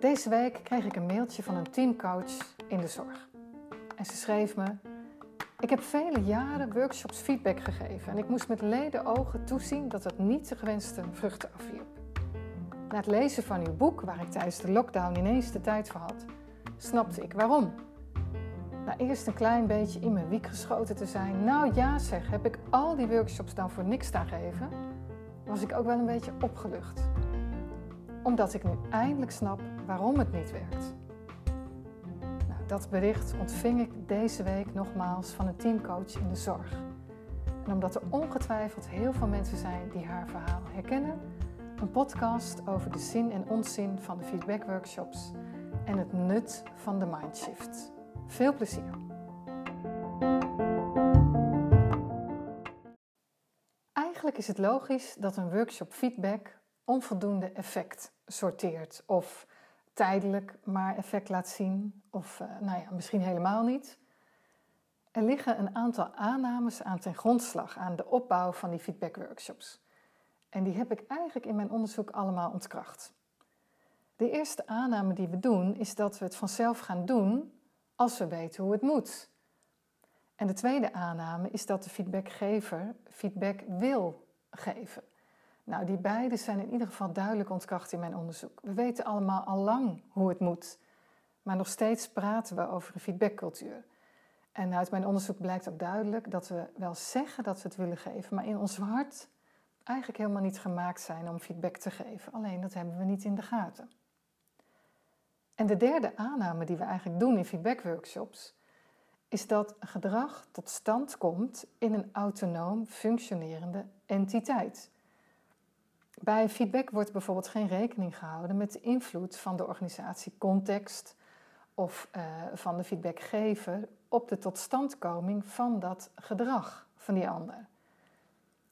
Deze week kreeg ik een mailtje van een teamcoach in de zorg. En ze schreef me: Ik heb vele jaren workshops feedback gegeven en ik moest met leden ogen toezien dat het niet de gewenste vruchten afwierp. Na het lezen van uw boek, waar ik tijdens de lockdown ineens de tijd voor had, snapte ik waarom. Na eerst een klein beetje in mijn wiek geschoten te zijn, nou ja zeg, heb ik al die workshops dan voor niks staan geven, was ik ook wel een beetje opgelucht. Omdat ik nu eindelijk snap waarom het niet werkt. Nou, dat bericht ontving ik deze week nogmaals van een teamcoach in de zorg. En omdat er ongetwijfeld heel veel mensen zijn die haar verhaal herkennen, een podcast over de zin en onzin van de feedbackworkshops en het nut van de mindshift. Veel plezier! Eigenlijk is het logisch dat een workshop feedback onvoldoende effect sorteert of tijdelijk maar effect laat zien of uh, nou ja, misschien helemaal niet. Er liggen een aantal aannames aan ten grondslag aan de opbouw van die feedbackworkshops. En die heb ik eigenlijk in mijn onderzoek allemaal ontkracht. De eerste aanname die we doen is dat we het vanzelf gaan doen als we weten hoe het moet. En de tweede aanname is dat de feedbackgever feedback wil geven. Nou, die beide zijn in ieder geval duidelijk ontkracht in mijn onderzoek. We weten allemaal al lang hoe het moet, maar nog steeds praten we over een feedbackcultuur. En uit mijn onderzoek blijkt ook duidelijk dat we wel zeggen dat we het willen geven, maar in ons hart eigenlijk helemaal niet gemaakt zijn om feedback te geven. Alleen dat hebben we niet in de gaten. En de derde aanname die we eigenlijk doen in feedbackworkshops is dat gedrag tot stand komt in een autonoom functionerende entiteit. Bij feedback wordt bijvoorbeeld geen rekening gehouden met de invloed van de organisatiecontext of uh, van de feedbackgever op de totstandkoming van dat gedrag van die ander.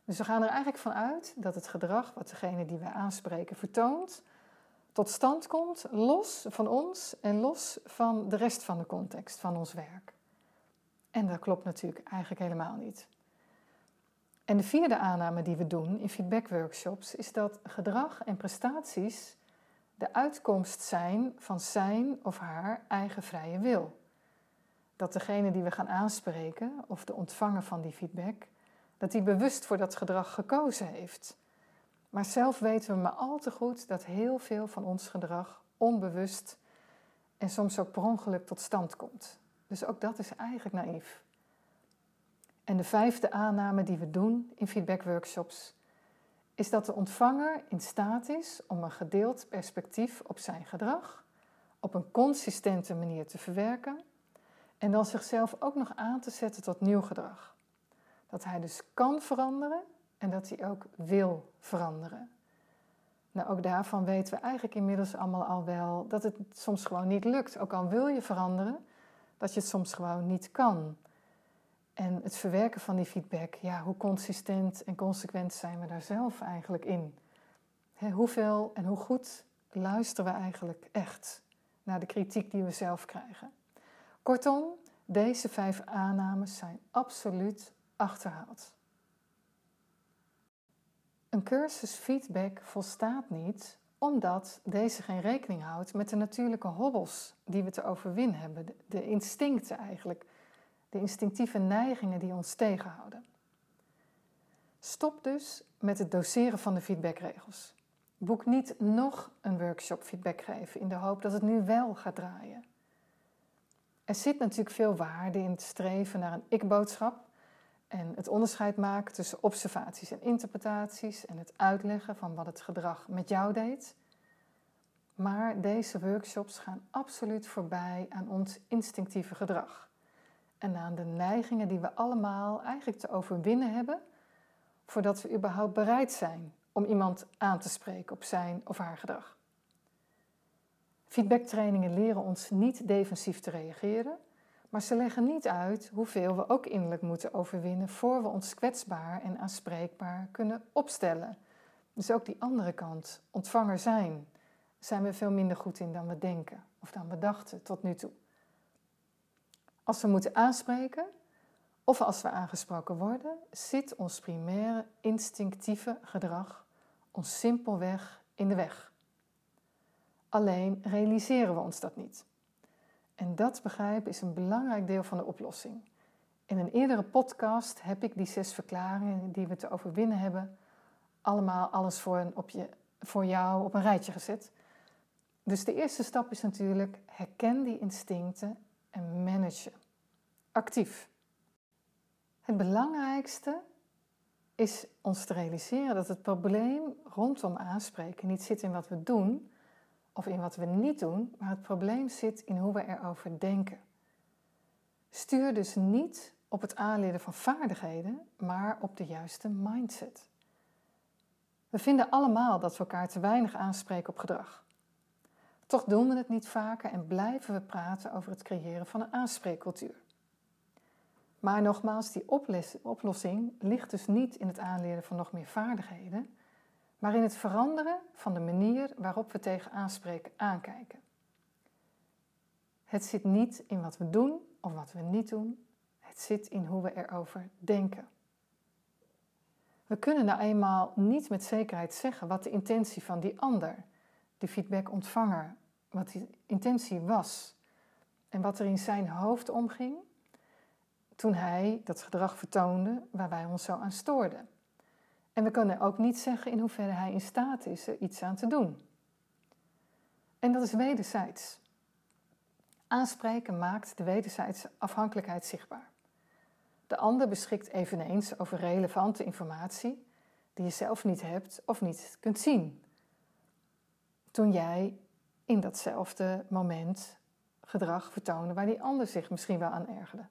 Dus we gaan er eigenlijk van uit dat het gedrag wat degene die wij aanspreken vertoont, tot stand komt los van ons en los van de rest van de context van ons werk. En dat klopt natuurlijk eigenlijk helemaal niet. En de vierde aanname die we doen in feedbackworkshops is dat gedrag en prestaties de uitkomst zijn van zijn of haar eigen vrije wil. Dat degene die we gaan aanspreken of de ontvanger van die feedback, dat die bewust voor dat gedrag gekozen heeft. Maar zelf weten we maar al te goed dat heel veel van ons gedrag onbewust en soms ook per ongeluk tot stand komt. Dus ook dat is eigenlijk naïef. En de vijfde aanname die we doen in feedbackworkshops is dat de ontvanger in staat is om een gedeeld perspectief op zijn gedrag op een consistente manier te verwerken en dan zichzelf ook nog aan te zetten tot nieuw gedrag. Dat hij dus kan veranderen en dat hij ook wil veranderen. Nou, ook daarvan weten we eigenlijk inmiddels allemaal al wel dat het soms gewoon niet lukt. Ook al wil je veranderen, dat je het soms gewoon niet kan. En het verwerken van die feedback, ja, hoe consistent en consequent zijn we daar zelf eigenlijk in? hoeveel en hoe goed luisteren we eigenlijk echt naar de kritiek die we zelf krijgen? Kortom, deze vijf aannames zijn absoluut achterhaald. Een cursus feedback volstaat niet omdat deze geen rekening houdt met de natuurlijke hobbels die we te overwinnen hebben, de instincten eigenlijk, de instinctieve neigingen die ons tegenhouden. Stop dus met het doseren van de feedbackregels. Boek niet nog een workshop feedback geven in de hoop dat het nu wel gaat draaien. Er zit natuurlijk veel waarde in het streven naar een ik-boodschap en het onderscheid maken tussen observaties en interpretaties en het uitleggen van wat het gedrag met jou deed. Maar deze workshops gaan absoluut voorbij aan ons instinctieve gedrag en aan de neigingen die we allemaal eigenlijk te overwinnen hebben voordat we überhaupt bereid zijn om iemand aan te spreken op zijn of haar gedrag. Feedbacktrainingen leren ons niet defensief te reageren, maar ze leggen niet uit hoeveel we ook innerlijk moeten overwinnen voor we ons kwetsbaar en aanspreekbaar kunnen opstellen. Dus ook die andere kant, ontvanger zijn, zijn we veel minder goed in dan we denken of dan we dachten tot nu toe. Als we moeten aanspreken of als we aangesproken worden, zit ons primaire instinctieve gedrag ons simpelweg in de weg. Alleen realiseren we ons dat niet. En dat begrijpen is een belangrijk deel van de oplossing. In een eerdere podcast heb ik die zes verklaringen die we te overwinnen hebben, allemaal alles voor, een, op je, voor jou op een rijtje gezet. Dus de eerste stap is natuurlijk herken die instincten en manage Actief. Het belangrijkste is ons te realiseren dat het probleem rondom aanspreken niet zit in wat we doen of in wat we niet doen, maar het probleem zit in hoe we erover denken. Stuur dus niet op het aanleren van vaardigheden, maar op de juiste mindset. We vinden allemaal dat we elkaar te weinig aanspreken op gedrag. Toch doen we het niet vaker en blijven we praten over het creëren van een aanspreekcultuur. Maar nogmaals, die oplossing ligt dus niet in het aanleren van nog meer vaardigheden, maar in het veranderen van de manier waarop we tegen aanspreken aankijken. Het zit niet in wat we doen of wat we niet doen, het zit in hoe we erover denken. We kunnen nou eenmaal niet met zekerheid zeggen wat de intentie van die ander, de feedbackontvanger, wat die intentie was en wat er in zijn hoofd omging toen hij dat gedrag vertoonde waar wij ons zo aan stoorden. En we kunnen ook niet zeggen in hoeverre hij in staat is er iets aan te doen. En dat is wederzijds. Aanspreken maakt de wederzijdse afhankelijkheid zichtbaar. De ander beschikt eveneens over relevante informatie die je zelf niet hebt of niet kunt zien. Toen jij in datzelfde moment gedrag vertoonde waar die ander zich misschien wel aan ergerde.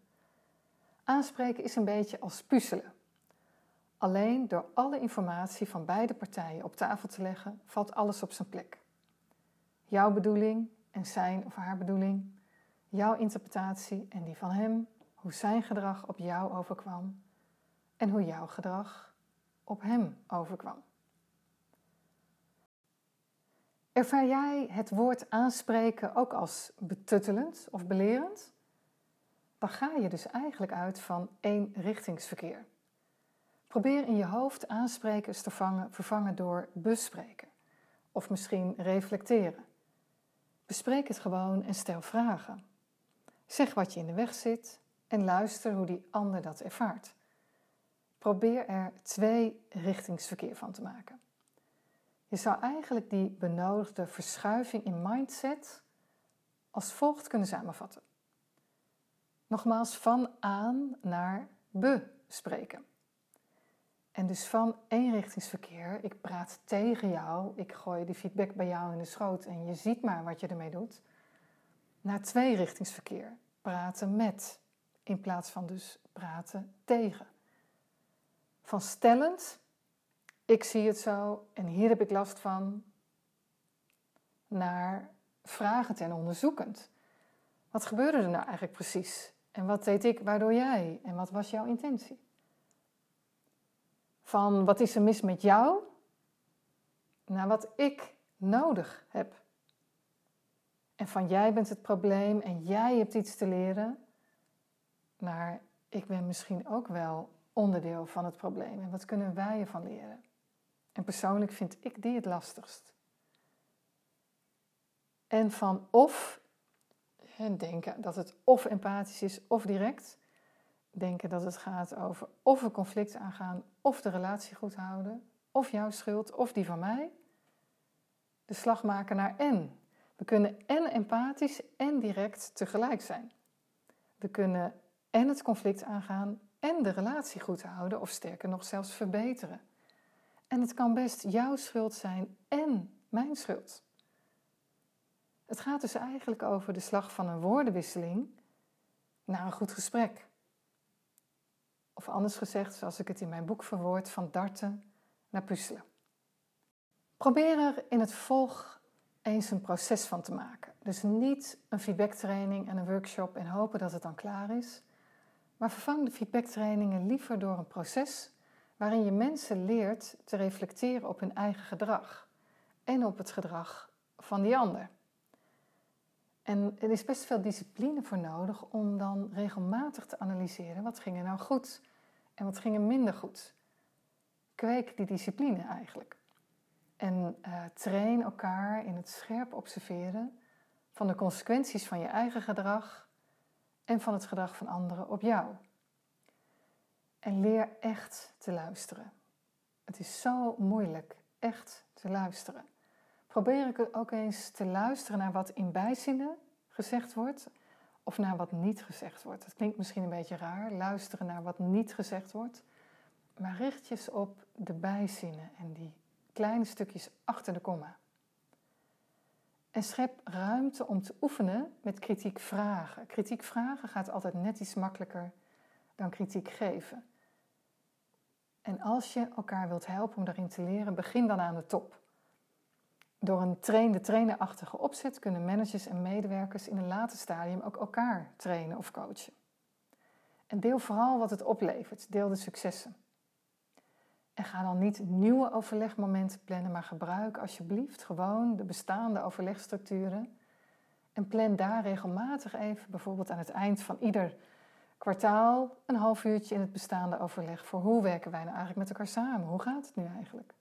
Aanspreken is een beetje als puzzelen. Alleen door alle informatie van beide partijen op tafel te leggen, valt alles op zijn plek. Jouw bedoeling en zijn of haar bedoeling, jouw interpretatie en die van hem, hoe zijn gedrag op jou overkwam en hoe jouw gedrag op hem overkwam. Ervaar jij het woord aanspreken ook als betuttelend of belerend? dan ga je dus eigenlijk uit van één richtingsverkeer. Probeer in je hoofd aansprekers te vangen, vervangen door bespreken of misschien reflecteren. Bespreek het gewoon en stel vragen. Zeg wat je in de weg zit en luister hoe die ander dat ervaart. Probeer er twee richtingsverkeer van te maken. Je zou eigenlijk die benodigde verschuiving in mindset als volgt kunnen samenvatten. Nogmaals, van aan naar bespreken. En dus van eenrichtingsverkeer, ik praat tegen jou, ik gooi die feedback bij jou in de schoot en je ziet maar wat je ermee doet, naar tweerichtingsverkeer, praten met, in plaats van dus praten tegen. Van stellend, ik zie het zo en hier heb ik last van, naar vragend en onderzoekend. Wat gebeurde er nou eigenlijk precies? En wat deed ik waardoor jij? En wat was jouw intentie? Van wat is er mis met jou naar wat ik nodig heb. En van jij bent het probleem en jij hebt iets te leren, naar ik ben misschien ook wel onderdeel van het probleem en wat kunnen wij ervan leren? En persoonlijk vind ik die het lastigst. En van of en denken dat het of empathisch is of direct. Denken dat het gaat over of een conflict aangaan of de relatie goed houden. Of jouw schuld of die van mij. De slag maken naar en. We kunnen en empathisch en direct tegelijk zijn. We kunnen en het conflict aangaan en de relatie goed houden of sterker nog zelfs verbeteren. En het kan best jouw schuld zijn en mijn schuld. Het gaat dus eigenlijk over de slag van een woordenwisseling naar een goed gesprek. Of anders gezegd, zoals ik het in mijn boek verwoord, van darten naar puzzelen. Probeer er in het volg eens een proces van te maken. Dus niet een feedbacktraining en een workshop en hopen dat het dan klaar is. Maar vervang de feedbacktrainingen liever door een proces waarin je mensen leert te reflecteren op hun eigen gedrag en op het gedrag van die ander. En er is best veel discipline voor nodig om dan regelmatig te analyseren wat ging er nou goed en wat ging er minder goed. Kweek die discipline eigenlijk. En uh, train elkaar in het scherp observeren van de consequenties van je eigen gedrag en van het gedrag van anderen op jou. En leer echt te luisteren. Het is zo moeilijk echt te luisteren. Probeer ik ook eens te luisteren naar wat in bijzinnen gezegd wordt of naar wat niet gezegd wordt. Dat klinkt misschien een beetje raar, luisteren naar wat niet gezegd wordt. Maar richt je op de bijzinnen en die kleine stukjes achter de komma. En schep ruimte om te oefenen met kritiek vragen. Kritiek vragen gaat altijd net iets makkelijker dan kritiek geven. En als je elkaar wilt helpen om daarin te leren, begin dan aan de top. Door een train-de-trainer-achtige opzet kunnen managers en medewerkers in een later stadium ook elkaar trainen of coachen. En deel vooral wat het oplevert, deel de successen. En ga dan niet nieuwe overlegmomenten plannen, maar gebruik alsjeblieft gewoon de bestaande overlegstructuren. En plan daar regelmatig even, bijvoorbeeld aan het eind van ieder kwartaal, een half uurtje in het bestaande overleg voor hoe werken wij nou eigenlijk met elkaar samen? Hoe gaat het nu eigenlijk?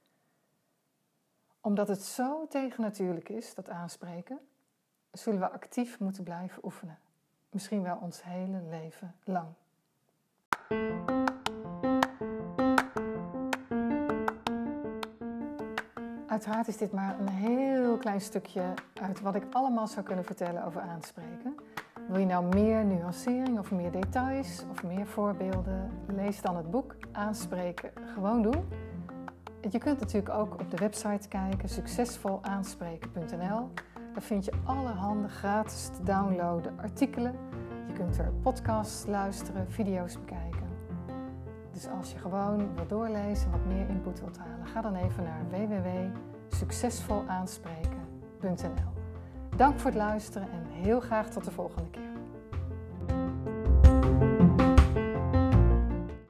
Omdat het zo tegennatuurlijk is, dat aanspreken, zullen we actief moeten blijven oefenen. Misschien wel ons hele leven lang. Uiteraard is dit maar een heel klein stukje uit wat ik allemaal zou kunnen vertellen over aanspreken. Wil je nou meer nuancering of meer details of meer voorbeelden? Lees dan het boek Aanspreken gewoon doen. Je kunt natuurlijk ook op de website kijken, succesvolaanspreken.nl. Daar vind je allerhande gratis te downloaden artikelen. Je kunt er podcasts luisteren, video's bekijken. Dus als je gewoon wil doorlezen, wat meer input wilt halen, ga dan even naar www.succesvolaanspreken.nl. Dank voor het luisteren en heel graag tot de volgende keer.